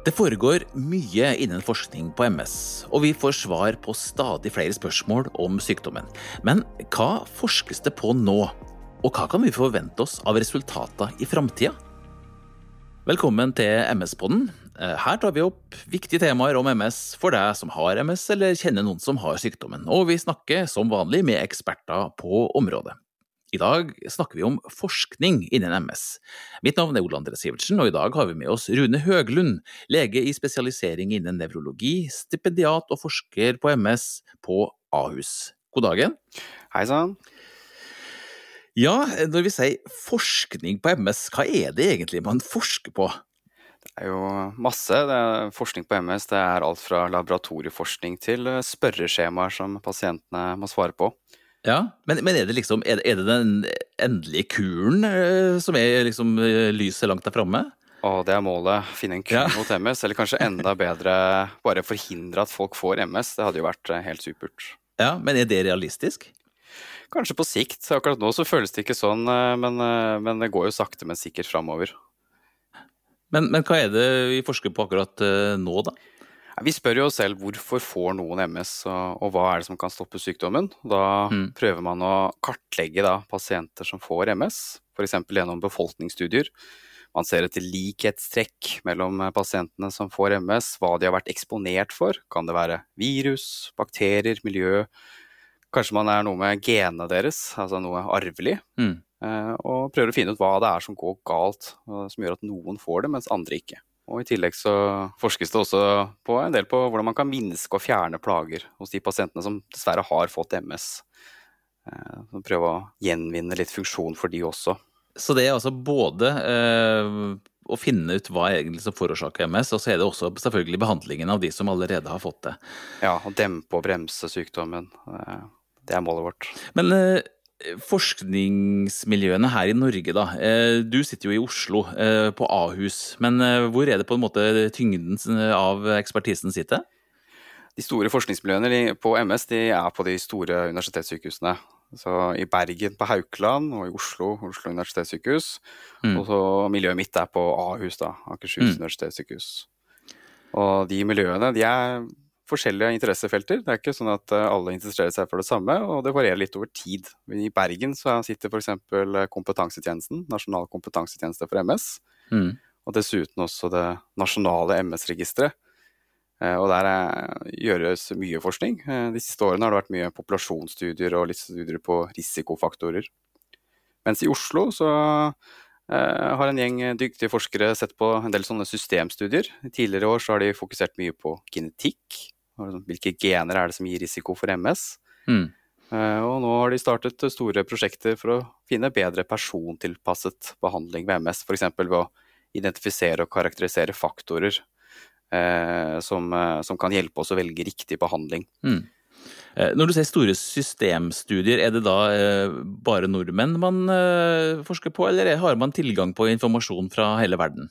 Det foregår mye innen forskning på MS, og vi får svar på stadig flere spørsmål om sykdommen. Men hva forskes det på nå, og hva kan vi forvente oss av resultater i framtida? Velkommen til MS-podden. Her tar vi opp viktige temaer om MS for deg som har MS eller kjenner noen som har sykdommen, og vi snakker som vanlig med eksperter på området. I dag snakker vi om forskning innen MS. Mitt navn er Ole André Sivertsen, og i dag har vi med oss Rune Høglund, lege i spesialisering innen nevrologi, stipendiat og forsker på MS på Ahus. God dagen. Hei sann. Ja, når vi sier forskning på MS, hva er det egentlig man forsker på? Det er jo masse. Er forskning på MS det er alt fra laboratorieforskning til spørreskjemaer som pasientene må svare på. Ja, men, men, er det liksom er det, er det den endelige kuren uh, som er liksom uh, lyset langt der framme? Å, det er målet. Finne en kur ja. mot MS, eller kanskje enda bedre bare forhindre at folk får MS. Det hadde jo vært uh, helt supert. Ja, Men er det realistisk? Kanskje på sikt. Akkurat nå så føles det ikke sånn, men, men det går jo sakte, men sikkert framover. Men, men, hva er det vi forsker på akkurat nå, da? Vi spør jo oss selv hvorfor får noen MS, og, hva er det som kan stoppe sykdommen. Da mm. prøver man å kartlegge da, pasienter som får MS, f.eks. gjennom befolkningsstudier. Man ser etter likhetstrekk mellom pasientene som får MS, hva de har vært eksponert for. Kan det være virus, bakterier, miljø? Kanskje man er noe med genene deres, altså noe arvelig. Mm. Eh, og prøver å finne ut hva det er som går galt, som gjør at noen får det, mens andre ikke. Og I tillegg så forskes det også på en del på hvordan man kan minske og fjerne plager hos de pasientene som dessverre har fått MS. Eh, prøve å gjenvinne litt funksjon for de også. Så det er altså både eh, å finne ut hva egentlig som forårsaker MS, og så er det også selvfølgelig behandlingen av de som allerede har fått det. Ja, å dempe og bremse sykdommen. Eh, det er målet vårt. Men eh, forskningsmiljøene her i Norge, da. Eh, du sitter jo i Oslo, eh, på Ahus. Men eh, hvor er det på en måte tyngden av ekspertisen sitter? De store forskningsmiljøene på MS de er på de store universitetssykehusene. Så I Bergen på Haukeland og i Oslo, Oslo universitetssykehus. Mm. Og så miljøet mitt er på Ahus, da, Akershus mm. universitetssykehus. Og de miljøene de er forskjellige interessefelter. Det er ikke sånn at eh, alle interesserer seg for det samme, og det varierer litt over tid. I Bergen så sitter f.eks. kompetansetjenesten, Nasjonal kompetansetjeneste for MS, mm. og dessuten også det nasjonale MS-registeret. Eh, og der eh, gjøres mye forskning. De siste årene har det vært mye populasjonsstudier og litt studier på risikofaktorer. Mens i Oslo så har en gjeng dyktige forskere sett på en del sånne systemstudier. Tidligere år så har de fokusert mye på Liksom, hvilke gener er det som gir risiko for MS? Mm. Uh, og nå har de startet store prosjekter for å finne bedre persontilpasset behandling ved MS, f.eks. ved å identifisere og karakterisere faktorer eh, som, uh, som, kan hjelpe oss å velge riktig behandling. Mm. Når du sier store systemstudier, er det da bare nordmenn man forsker på, eller har man tilgang på informasjon fra hele verden?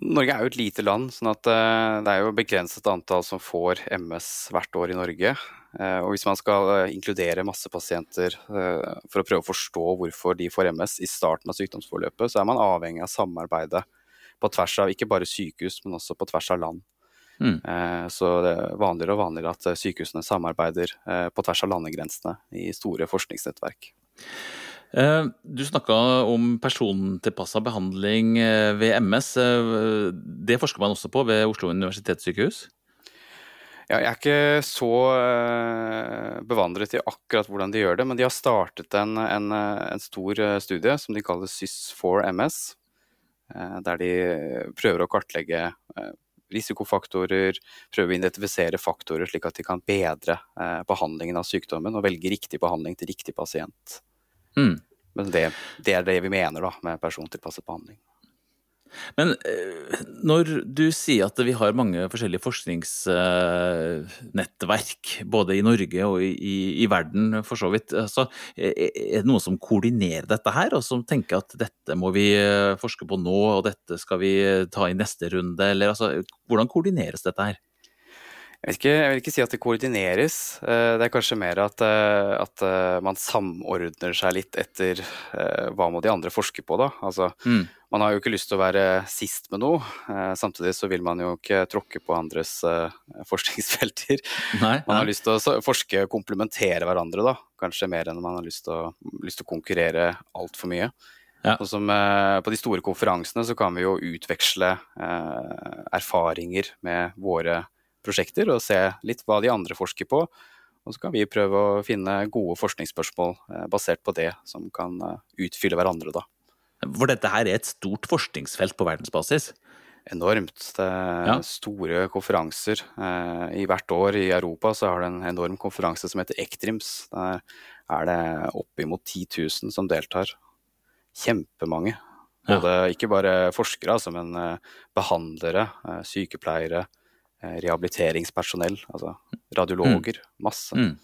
Norge er jo et lite land, sånn at eh, det er jo begrenset antall som får MS hvert år i Norge. Eh, og hvis man skal eh, inkludere masse pasienter for å prøve å forstå hvorfor de får MS i starten av sykdomsforløpet, så er man avhengig av samarbeidet på tvers av ikke bare sykehus, men også på tvers av land. Mm. Så det er vanligere og vanligere at sykehusene samarbeider på tvers av landegrensene i store forskningsnettverk. Eh, du snakka om persontilpassa behandling eh, ved MS. Eh, det forsker man også på ved Oslo universitetssykehus? Ja, jeg er ikke så bevandret i akkurat hvordan de gjør det, men de har startet en, en, en stor studie som de kaller SYS4MS. Der de prøver å kartlegge risikofaktorer, prøve å identifisere faktorer slik at de kan bedre behandlingen av sykdommen og velge riktig behandling til riktig pasient. Mm. Men det, det, er det vi mener da, med persontilpasset behandling. Men eh, når du sier at vi har mange forskjellige forskningsnettverk, både i Norge og i, i, verden for så vidt, så er det noen som koordinerer dette her, og som tenker at dette må vi eh, forske på nå, og dette skal vi ta i neste runde, eller altså, hvordan koordineres dette her? Jeg, ikke, jeg, vil ikke si at det koordineres. Eh, det er kanskje mer at, eh, at eh, man samordner seg litt etter hva må de andre forske på, da. Altså, mm. Man har jo ikke lyst til å være sist med noe. Samtidig så vil man jo ikke tråkke på andres forskningsfelter. Nei, man har lyst til å forske og komplementere hverandre, da. Kanskje mer enn man har lyst til å, lyst til å konkurrere altfor mye. Ja. Og som, på de store konferansene så kan vi jo utveksle erfaringer med våre prosjekter og se litt hva de andre forsker på. Og så kan vi prøve å finne gode forskningsspørsmål eh, basert på det, som kan eh, utfylle hverandre, da. For dette her er et stort forskningsfelt på verdensbasis? Enormt. Det er ja. store konferanser. Eh, I hvert år i Europa så har det en enorm konferanse som heter Ektrims. Der er det oppimot 10 000 som deltar. Kjempemange. Både, ja. Ikke bare forskere, altså, men behandlere, sykepleiere, rehabiliteringspersonell, altså radiologer. Mm. Masse. Mm.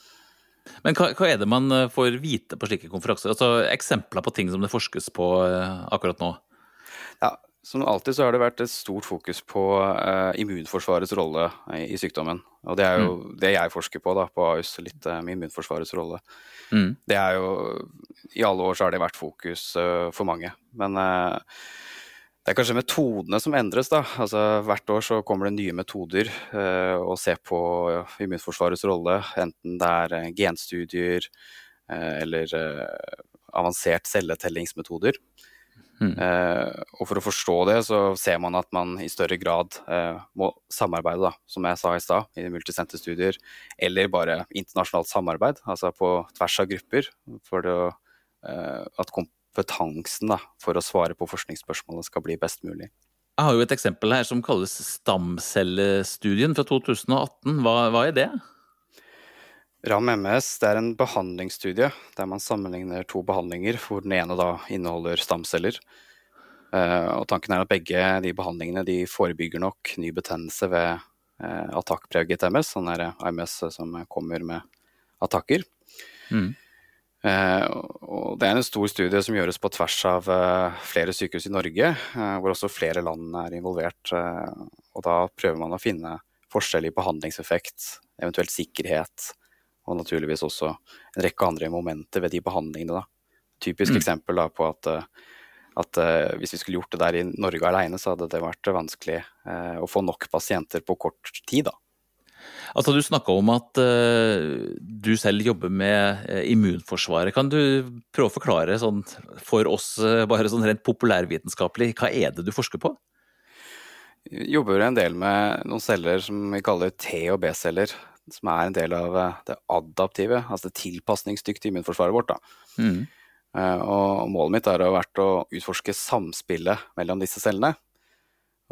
Men hva, hva, er det man eh, får vite på slike konferanser? Altså Eksempler på ting som det forskes på eh, akkurat nå? Ja, Som alltid så har det vært et stort fokus på uh, immunforsvarets rolle i, i, sykdommen. Og det er jo mm. det jeg forsker på da, på AUS, litt uh, med immunforsvarets rolle. Mm. Det er jo I alle år så har det vært fokus uh, for mange. Men det er kanskje metodene som endres. da. Altså, hvert år så kommer det nye metoder eh, å se på immunforsvarets rolle. Enten det er eh, genstudier eh, eller avansert celletellingsmetoder. Mm. Og for å forstå det, så ser man at man i større grad må samarbeide, da, som jeg sa i stad, i multisenterstudier. Eller bare internasjonalt samarbeid, altså på tvers av grupper. For det, at kompetansen da, for å svare på forskningsspørsmålet skal bli best mulig. Jeg har jo et eksempel her som kalles stamcellestudien fra 2018. Hva, hva er det? RAM-MS er en behandlingsstudie der man sammenligner to behandlinger hvor den ene da inneholder stamceller. Uh, og tanken er at begge de behandlingene de forebygger nok ny betennelse ved uh, attakkpreget MS, sånn er AMS som kommer med attakker. Mm. Eh, og det er en stor studie som gjøres på tvers av eh, flere sykehus i Norge, eh, hvor også flere land er involvert. og da prøver man å finne forskjell i behandlingseffekt, eventuelt sikkerhet, og naturligvis også en rekke andre momenter ved de behandlingene. Da. Typisk mm. eksempel da, på at, at hvis vi skulle gjort det der i Norge alene, så hadde det vært vanskelig å få nok pasienter på kort tid. da. Altså, Du snakka om at uh, du selv jobber med uh, immunforsvaret. Kan du prøve å forklare sånn, for oss uh, bare sånn rent populærvitenskapelig, hva er det du forsker på? Jeg jobber en del med noen celler som vi kaller T- og B-celler. Som er en del av det adaptive, altså det tilpasningsdyktige immunforsvaret vårt. Mm. Og målet mitt har vært å utforske samspillet mellom disse cellene.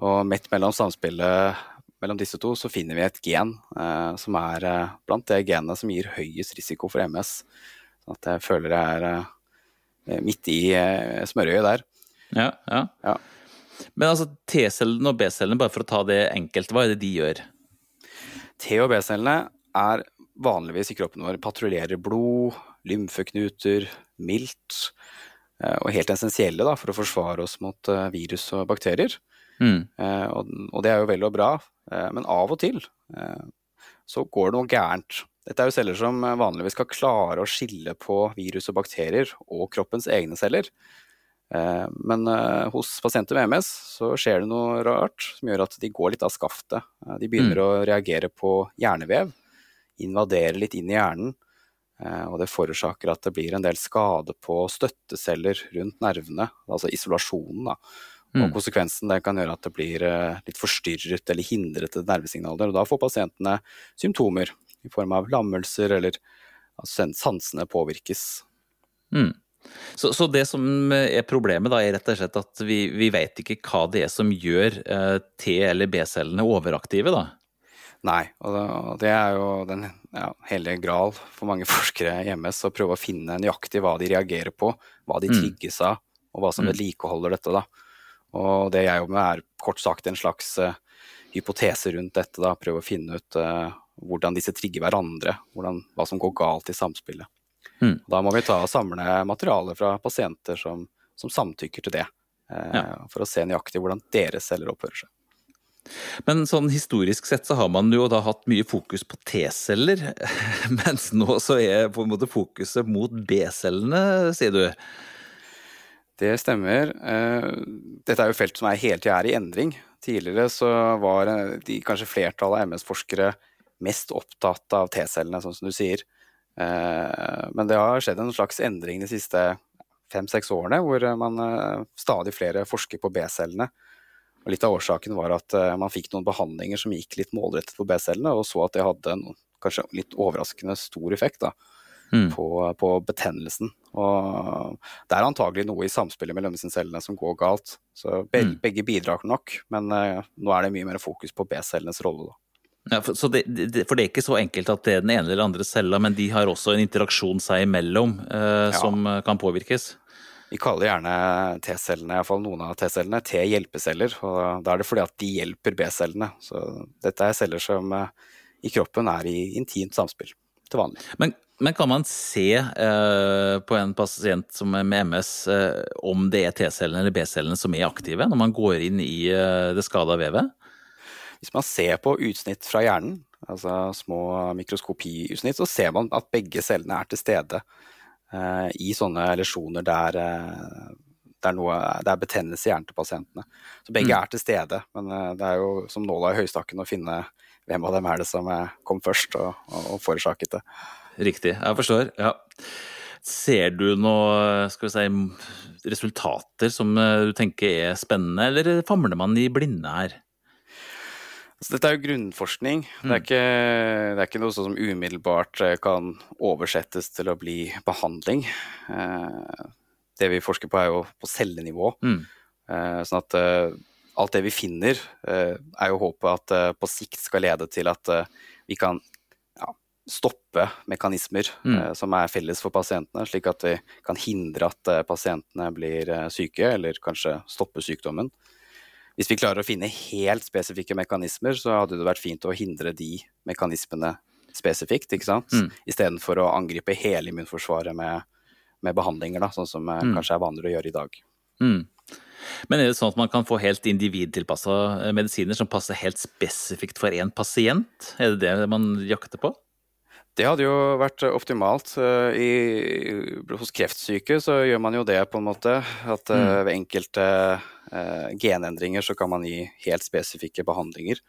Og midt mellom samspillet mellom disse to så finner vi et gen eh, som er eh, blant de genene som gir høyest risiko for MS. Så at jeg føler jeg er eh, midt i eh, smørøyet der. Ja, ja. ja. Men altså T-cellene og B-cellene, bare for å ta det enkelt, hva er det de gjør? T- og B-cellene er vanligvis i kroppen vår patruljerer blod, lymfeknuter, mildt. Eh, og helt essensielle da, for å forsvare oss mot eh, virus og bakterier. Mm. Og, det er jo vel og bra, men av og til eh, så går det noe gærent. Dette er jo celler som vanligvis skal klare å skille på virus og bakterier og kroppens egne celler. Eh, men hos pasienter med MS så skjer det noe rart som gjør at de går litt av skaftet. De begynner mm. å reagere på hjernevev, invadere litt inn i hjernen. Og det forårsaker at det blir en del skade på støtteceller rundt nervene, altså isolasjonen. da. Og mm. konsekvensen det kan gjøre at det blir eh, litt forstyrret eller hindret nervesignaler. Og da får pasientene symptomer i form av lammelser eller at sansene påvirkes. Mm. Så, så, det som er problemet, da, er rett og slett at vi, vi vet ikke hva det er som gjør eh, T- eller B-cellene overaktive, da? Nei, og det er jo den ja, hellige gral for mange forskere i MS å prøve å finne nøyaktig hva de reagerer på, hva de mm. trigges av, og hva som mm. vedlikeholder dette. da. Og det jeg jobber med, er kort sagt en slags uh, hypotese rundt dette. da, Prøve å finne ut uh, hvordan disse trigger hverandre, hvordan, hva som går galt i samspillet. Mm. Da må vi ta og samle materiale fra pasienter som, som samtykker til det, uh, ja. for å se nøyaktig hvordan deres celler oppfører seg. Men sånn historisk sett så har man jo da hatt mye fokus på T-celler, mens nå så er på en måte fokuset mot B-cellene, sier du? Det stemmer. Eh, dette er jo felt som er hele tida er i endring. Tidligere så var de kanskje flertallet av MS-forskere mest opptatt av T-cellene, sånn som du sier. Eh, men det har skjedd en slags endring de siste fem-seks årene, hvor man eh, stadig flere forsker på B-cellene. Og Litt av årsaken var at man fikk noen behandlinger som gikk litt målrettet på B-cellene, og så at det hadde en kanskje litt overraskende stor effekt. da mm. på, på, betennelsen. Og det er antagelig noe i samspillet mellom disse cellene som går galt. Så be, mm. begge bidrar nok, men uh, nå er det mye mer fokus på B-cellenes rolle. da. Ja, for, det, det, for, det, er ikke så enkelt at det er den ene eller andre cella, men de har også en interaksjon seg imellom uh, ja. som eh, kan påvirkes? Vi kaller gjerne T-cellene, iallfall noen av T-cellene, T-hjelpeceller. og Da er det fordi at de hjelper B-cellene. Så dette er celler som uh, i kroppen er i intimt samspill til vanlig. Men men kan man se eh, på en pasient som er med MS eh, om det er T-cellene eller B-cellene som er aktive når man går inn i eh, det skada vevet? Hvis man ser på utsnitt fra hjernen, altså små mikroskopiutsnitt, så ser man at begge cellene er til stede eh, i sånne lesjoner der, eh, det, er noe, det er betennelse i hjernen til pasientene. Så begge mm. er til stede, men eh, det er jo som nåla i høystakken å finne hvem av dem er det som kom først og, og forårsaket det riktig. Jeg forstår. Ja. Ser du noe skal vi si, resultater som eh, du tenker er spennende, eller famler man i blinde her? Så dette er jo grunnforskning. Mm. Det, er mm. ikke, det, er ikke, noe som umiddelbart eh, kan oversettes til å bli behandling. Eh, det vi forsker på, er jo på cellenivå. Mm. Sånn at alt det vi finner, er jo håpet at på sikt skal lede til at vi kan stoppe mekanismer mm. eh, som er felles for pasientene, slik at vi kan hindre at eh, pasientene blir eh, syke, eller kanskje stoppe sykdommen. Hvis vi klarer å finne helt spesifikke mekanismer, så hadde det vært fint å hindre de mekanismene spesifikt, ikke sant? Mm. istedenfor å angripe hele immunforsvaret med, med behandlinger, da, sånn som eh, mm. kanskje er vanligere å gjøre i dag. Mm. Men er det sånn at man kan få helt individtilpassa eh, medisiner som passer helt spesifikt for én pasient? Er det det man jakter på? Det hadde jo vært optimalt. Eh, I, hos kreftsyke så gjør man jo det, på en måte. At eh, mm. ved enkelte uh, genendringer så kan man gi helt spesifikke behandlinger.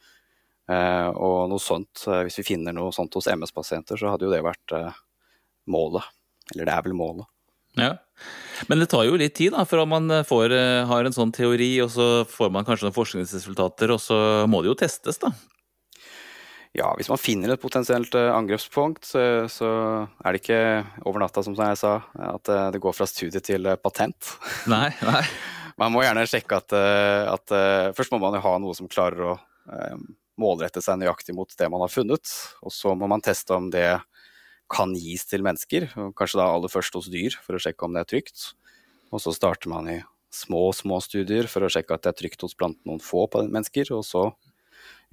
Uh, og noe sånt, uh, hvis vi finner noe sånt hos MS-pasienter, så hadde jo det vært målet. Eller det er vel målet. Ja. Men det tar jo litt tid da, for at man får, har en sånn teori, og så får man kanskje noen forskningsresultater, og så må det jo testes, da. Ja, hvis man finner et potensielt uh, angrepspunkt, så, så, er det ikke over natta, som jeg sa, at uh, det går fra studie til uh, patent. Nei, nei. man må gjerne sjekke at, at Først må man jo ha noe som klarer å målrette seg nøyaktig mot det man har funnet. Og så må man teste om det kan gis til mennesker, og kanskje da aller først hos dyr, for å sjekke om det er trygt. Og så starter man i små, små studier for å sjekke at det er trygt hos blant noen få mennesker, og så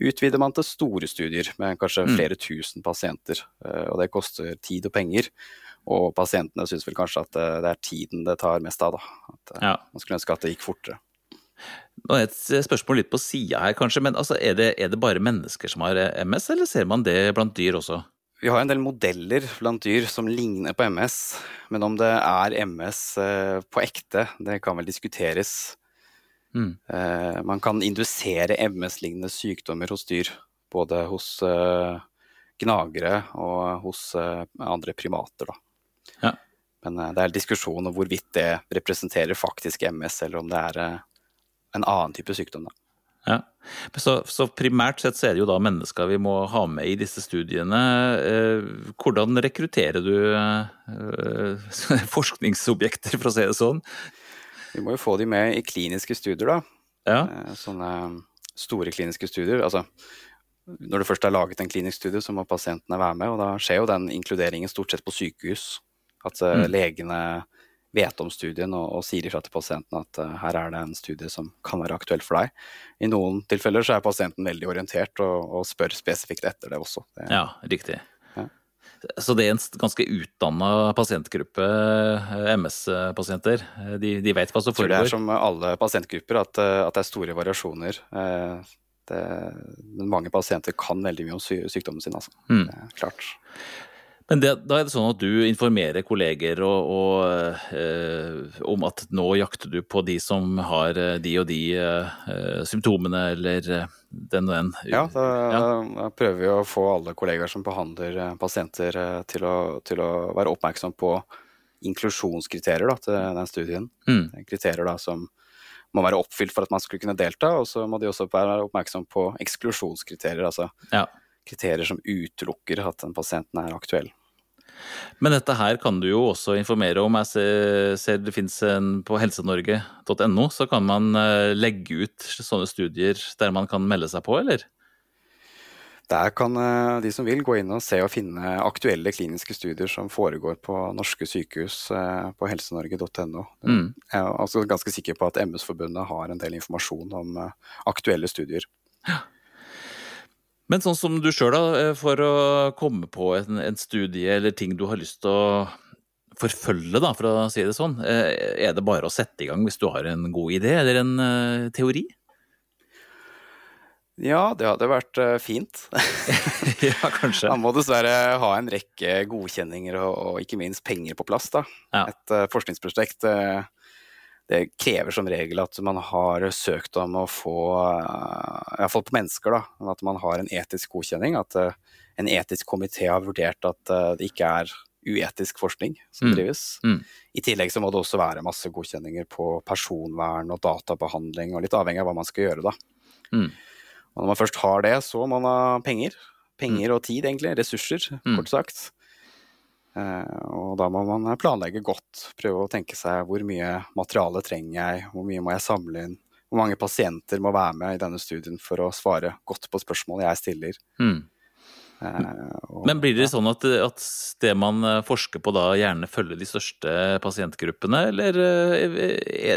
utvider man til store studier med kanskje mm. flere tusen pasienter. Eh, og det koster tid og penger. Og pasientene syns vel kanskje at eh, det er tiden det tar mest av, da. At eh, ja. Man skulle ønske at det gikk fortere. Nå er Et spørsmål litt på sida her, kanskje, men altså, er, det, er, det, bare mennesker som har MS, eller ser man det blant dyr også? Vi har en del modeller blant dyr som ligner på MS, men om det er MS på ekte, det kan vel diskuteres. Mm. Eh, man kan indusere MS-lignende sykdommer hos dyr, både hos eh, gnagere og hos eh, andre primater. Ja. Men eh, det er diskusjon om hvorvidt det representerer faktisk MS, eller om det er eh, en annen type sykdom. Da. Ja. Så, så, primært sett så er det jo da mennesker vi må ha med i disse studiene. Eh, hvordan rekrutterer du forskningsobjekter, for å si det sånn? Vi må jo få de med i kliniske studier, da. Ja. Eh, sånne store kliniske studier. Altså, når det først er laget en klinisk studie, så må pasientene være med. Og da skjer jo den inkluderingen stort sett på sykehus. At mm. legene vet om studien og, og sier ifra til pasienten at uh, her er det en studie som kan være aktuell for deg. I noen tilfeller så er pasienten veldig orientert og, og spør spesifikt etter det også. Det, ja, riktig. Så det er en ganske utdanna pasientgruppe, eh, MS-pasienter. De, de, vet hva som foregår. Det er som alle pasientgrupper, at, eh, at, det er store variasjoner. Eh, det, mange pasienter kan veldig mye om sy sykdommen sin, altså. Mm. Det er klart. Men det, da er det sånn at du informerer kolleger og, og, eh, om at nå jakter du på de som har eh, de og de eh, symptomene, eller eh, den og den? Ja, da, Ja. da prøver vi å få alle kollegaer som behandler eh, pasienter eh, til å, til å være oppmerksom på inklusjonskriterier da, til den studien. Mm. Er Kriterier da, som må være oppfylt for at man skulle kunne delta, og så må de også være oppmerksom på eksklusjonskriterier, altså Ja. kriterier som utelukker at den pasienten er aktuell. Men dette her kan du jo også informere om. Jeg ser, ser det finnes en på helsenorge.no, så kan man eh, legge ut sånne studier der man kan melde seg på, eller? Der kan eh, de som vil gå inn og se og finne aktuelle kliniske studier som foregår på norske sykehus eh, på helsenorge.no. Mm. Jeg er altså ganske sikker på at MS-forbundet har en del informasjon om aktuelle studier. Men sånn som du sjøl, da, eh, for å komme på en, en studie eller ting du har lyst til å forfølge, da, for å si det sånn, eh, er det bare å sette i gang hvis du har en god idé eller en eh, teori? Ja, det hadde vært fint. ja, kanskje. Man må dessverre ha en rekke godkjenninger og, og ikke minst penger på plass. Da. Ja. Et uh, forskningsprosjekt eh, det krever som regel at man har søkt om å få, uh, iallfall på mennesker, da, at man har en etisk godkjenning. At eh, en etisk komité har vurdert at eh, det ikke er uetisk forskning som Mm. drives. Mm. I tillegg så må det også være masse godkjenninger på personvern og databehandling, og litt avhengig av hva man skal gjøre, da. Mm. Og når man først har det, så må man ha penger. Penger og tid, egentlig. Ressurser, Mm. kort sagt. Eh, og da må man planlegge godt. Prøve å tenke seg hvor mye materiale trenger jeg, hvor mye må jeg samle inn. Hvor mange pasienter må være med i denne studien for å svare godt på spørsmål jeg stiller. Mm. Eh, Men blir det sånn at, at det man eh, forsker på da gjerne følger de største pasientgruppene, eller eh,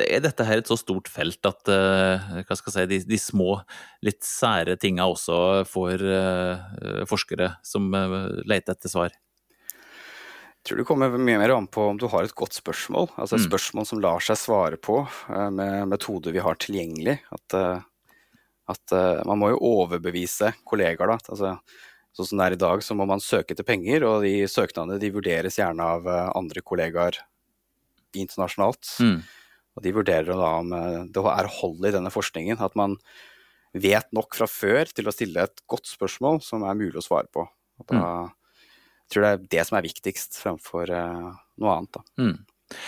er, dette her et så stort felt at eh, si, de, de små, litt sære tinga også får eh, forskere som eh, leter etter svar? Tror det kommer mye mer an på om du har et godt spørsmål. Altså et Mm. spørsmål som lar seg svare på eh, med metoder vi har tilgjengelig. At, eh, at eh, man må jo overbevise kollegaer, da. Altså, sånn som det er i dag, så må man søke etter penger, og de søknadene de vurderes gjerne av andre kollegaer internasjonalt. Mm. Og de vurderer da om det er hold i denne forskningen. At man vet nok fra før til å stille et godt spørsmål som er mulig å svare på. Og da jeg tror det er det som er viktigst fremfor eh, noe annet. Da. Mm.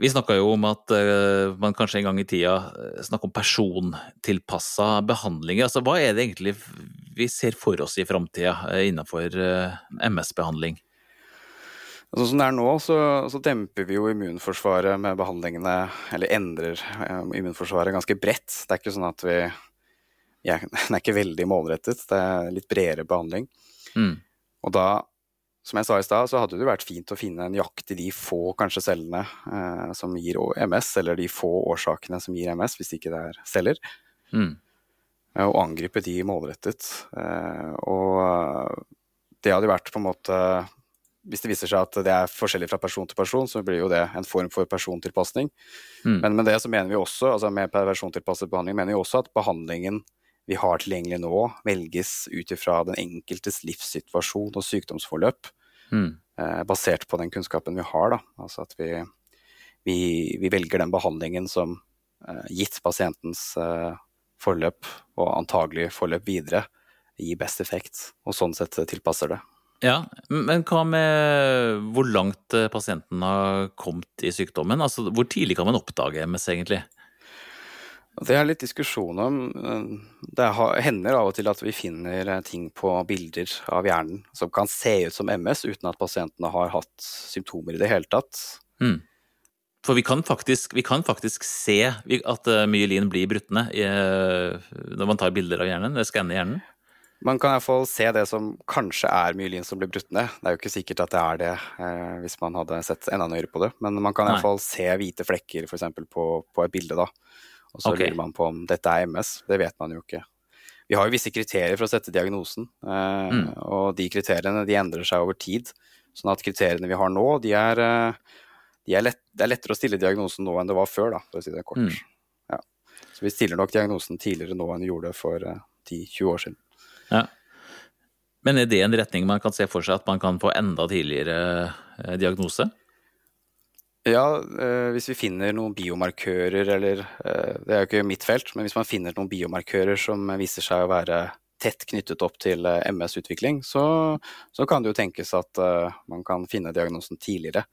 Vi snakka jo om at eh, man kanskje en gang i tida uh, snakker om persontilpassa behandlinger. Altså, hva er det egentlig vi ser for oss i framtida innenfor eh, MS-behandling? Sånn som det er nå, så, så demper vi jo immunforsvaret med behandlingene, eller endrer eh, immunforsvaret ganske bredt. Det er ikke sånn at vi ja, Den er ikke veldig målrettet, det er litt bredere behandling. Mm. Og da, som jeg sa i stad, så hadde det vært fint å finne i de få kanskje cellene eh, som gir MS, eller de få årsakene som gir MS, hvis ikke det er celler, Mm. eh, og angripe de målrettet. Eh, og eh, det hadde vært på en måte Hvis det viser seg at det er forskjellig fra person til person, så blir jo det en form for persontilpasning. Mm. Men med det så mener vi også, altså med persontilpasset behandling, mener vi også at behandlingen vi har tilgjengelig nå, velges ut ifra den enkeltes livssituasjon og sykdomsforløp, Mm. eh, basert på den kunnskapen vi har. Da. Altså at vi, vi, vi velger den behandlingen som, eh, gitt pasientens eh, forløp og antagelig forløp videre, gir best effekt, og sånn sett tilpasser det. Ja, men hva med hvor langt pasienten har kommet i sykdommen? Altså, hvor tidlig kan man oppdage MS, egentlig? Det er litt diskusjon om. eh, Det hender av og til at vi finner eh, ting på bilder av hjernen som kan se ut som MS, uten at pasientene har hatt symptomer i det hele tatt. Mm. For vi kan faktisk, vi kan faktisk se at eh, myelin blir brutt ned når man tar bilder av hjernen, skanner hjernen. Man kan iallfall se det som kanskje er myelin som blir brutt ned. Det er jo ikke sikkert at det er det, hvis man hadde sett enda nøyere på det. Men man kan iallfall se hvite flekker f.eks. På, på et bilde, da. Og så okay. lurer man på om dette er MS. Det vet man jo ikke. Vi har jo visse kriterier for å sette diagnosen, eh, Mm. og de kriteriene de endrer seg over tid. Sånn at kriteriene vi har nå, de er, eh, de er lett, det er lettere å stille diagnosen nå enn det var før, da, for å si det kort. Mm. Ja. Så vi stiller nok diagnosen tidligere nå enn vi gjorde for 10-20 år siden. Ja. Men er det en retning man kan se for seg, at man kan få enda tidligere diagnose? Ja, eh, hvis vi finner noen biomarkører, eller eh, Det er jo ikke mitt felt, men hvis man finner noen biomarkører som viser seg å være tett knyttet opp til eh, MS-utvikling, så, så, kan det jo tenkes at man kan finne diagnosen tidligere.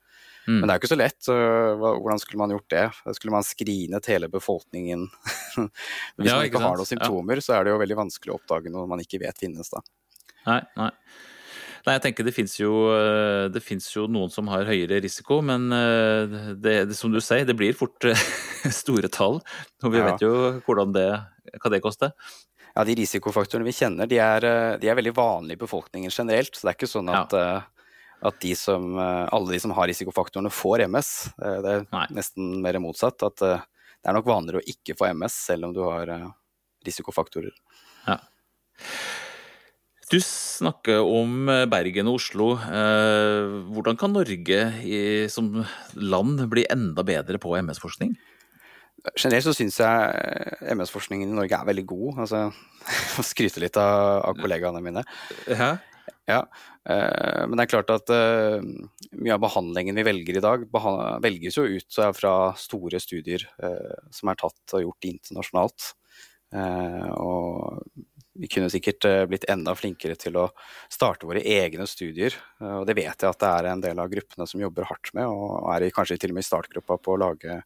Mm. Men det er jo ikke så lett. hvordan skulle man gjort det? Skulle man skrinet hele befolkningen? hvis ja, man ikke, ikke har noen symptomer, ja. så er det jo veldig vanskelig å oppdage noe man ikke vet finnes da. Nei, nei. Nei, jeg tenker det fins jo, eh, jo, noen som har høyere risiko, men eh, det, det, som du sier, det blir fort eh, store tall. Og vi ja. vet jo hvordan det, hva det koster. Ja, De risikofaktorene vi kjenner, de er, de er, veldig vanlige i befolkningen generelt. Så det er ikke sånn at, ja. at de som, alle de som har risikofaktorene, får MS. Det er Nei. nesten mer motsatt. At det er nok vanligere å ikke få MS, selv om du har risikofaktorer. Ja. Du snakker om eh, Bergen og Oslo. Eh, hvordan kan Norge som land bli enda bedre på MS-forskning? Generelt så syns jeg MS-forskningen i Norge er veldig god. Altså, jeg skryte litt av, av kollegaene mine. Hæ? Ja, eh, Men det er klart at mye av behandlingen vi velger i dag, velges jo ut fra store studier som er tatt og gjort internasjonalt. Og vi kunne sikkert eh, blitt enda flinkere til å starte våre egne studier. Eh, og det vet jeg at det er en del av gruppene som jobber hardt med, og er kanskje til og med i startgruppa på å lage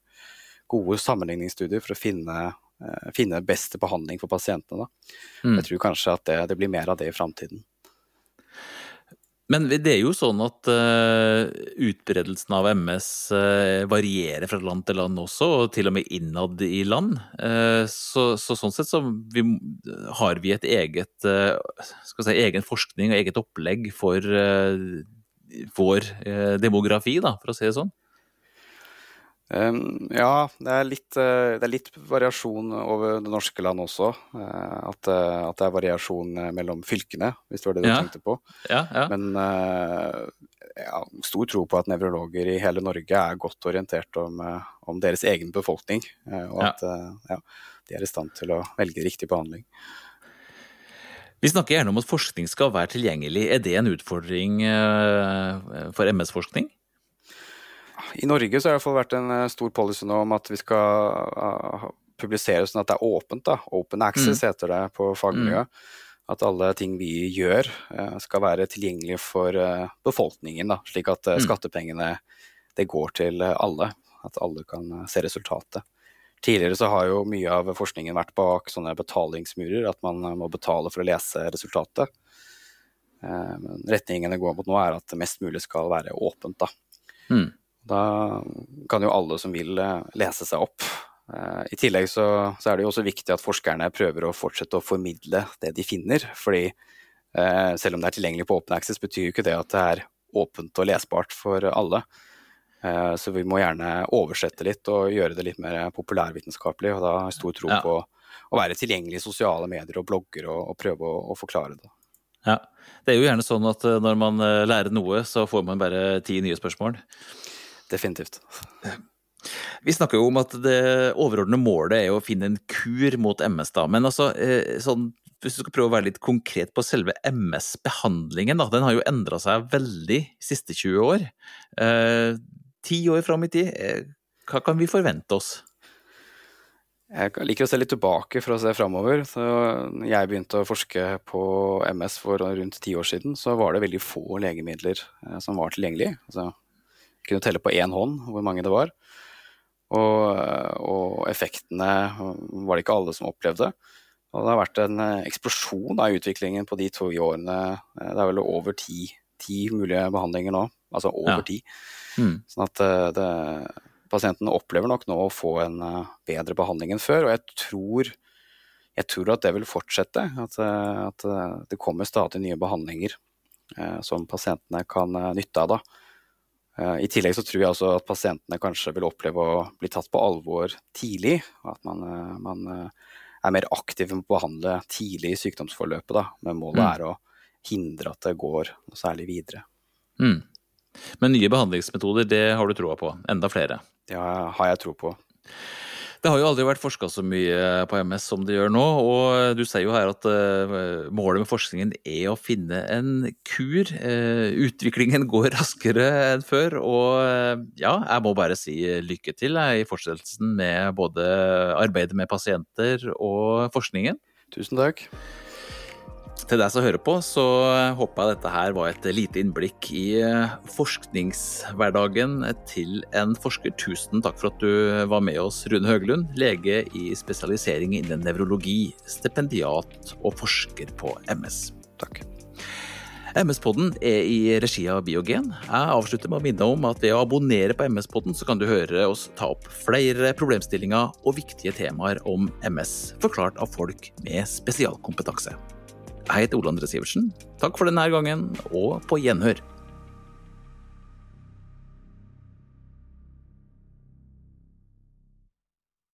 gode sammenligningsstudier for å finne, eh, finne beste behandling for pasientene. Mm. Jeg tror kanskje at det, det blir mer av det i framtiden. Men det er jo sånn at uh, utbredelsen av MS uh, eh, varierer fra land til land også, og til og med innad i land. Uh, så, så, sånn sett så vi, har vi et eget skal si, egen forskning og eget opplegg for vår demografi, da, for å si det sånn. Um, ja, det er, litt, uh, det er, litt, variasjon over det norske land også. Uh, at, uh, at, det er variasjon mellom fylkene, hvis det var det du ja. tenkte på. Ja, ja. Men ja, stor tro på at nevrologer i hele Norge er godt orientert om, om deres egen befolkning. og at de er i stand til å velge riktig behandling. Vi snakker gjerne om at forskning skal være tilgjengelig. Er det en utfordring for MS-forskning? I Norge så har det iallfall vært en eh, stor policy nå om at vi skal uh, publisere sånn at det er åpent. da. Open access mm. heter det på fagmiljøet. Mm. At alle ting vi gjør uh, skal være tilgjengelige for befolkningen. da, Slik at mm. skattepengene det går til alle. At alle kan se resultatet. Tidligere så har jo mye av forskningen vært bak sånne betalingsmurer, at man må betale for å lese resultatet. Men retningen det går mot nå, er at det mest mulig skal være åpent. da. Mm. Da kan jo alle som vil eh, lese seg opp. Eh, I tillegg så, så, er det jo også viktig at forskerne prøver å fortsette å formidle det de finner. fordi eh, selv om det er tilgjengelig på Open Access, betyr jo ikke det at det er åpent og lesbart for alle. Så vi må gjerne oversette litt og gjøre det litt mer populærvitenskapelig. Og da har jeg stor tro ja. på å være tilgjengelig i sosiale medier og blogger og, og prøve å, å, forklare det. Ja, Det er jo gjerne sånn at når man lærer noe, så får man bare ti nye spørsmål. Definitivt. Vi snakker jo om at det overordnede målet er å finne en kur mot MS, da. Men altså, eh, sånn, hvis du skal prøve å være litt konkret på selve MS-behandlingen, da. Den har jo endra seg veldig de siste 20 år. Eh, ti år fram i tid, eh, hva kan vi forvente oss? Jeg liker å se litt tilbake for å se framover. Når jeg begynte å forske på MS for rundt ti år siden, så var det veldig få legemidler som var tilgjengelige. Altså, kunne telle på én hånd hvor mange det var. Og, og, effektene var det ikke alle som opplevde. Og det har vært en eh, eksplosjon av utviklingen på de to årene. Eh, det er vel over ti, ti mulige behandlinger nå. Altså over ti. Mm. Sånn at eh, det, pasientene opplever nok nå å få en bedre behandling enn før. Og jeg tror, jeg tror at det vil fortsette. At, at, det kommer stadig nye behandlinger som pasientene kan nytte av. da. Eh, I tillegg så tror jeg også at pasientene kanskje vil oppleve å bli tatt på alvor tidlig. At man, eh, man eh, er mer aktiv med å behandle tidlig i sykdomsforløpet. Da, men målet mm. er å hindre at det går noe særlig videre. Mm. Men nye behandlingsmetoder, det har du troa på? Enda flere? Det har jeg tro på. Det har jo aldri vært forska så mye på MS som det gjør nå, og du sier jo her at uh, målet med forskningen er å finne en kur. Uh, utviklingen går raskere enn før, og uh, ja, jeg må bare si lykke til i fortsettelsen med både arbeidet med pasienter og forskningen. Tusen takk. Til deg som hører på, så håper jeg dette her var et lite innblikk i eh, forskningshverdagen til en forsker. Tusen takk for at du var med oss, Rune Høglund, lege i spesialisering innen nevrologi, stipendiat og forsker på MS. Takk. MS-podden er i regi av Biogen. Jeg avslutter med å minne om at ved å abonnere på MS-podden, så kan du høre oss ta opp flere problemstillinger og viktige temaer om MS, forklart av folk med spesialkompetanse. Jeg heter Ole André Sivertsen. Takk for denne gangen, og på gjenhør.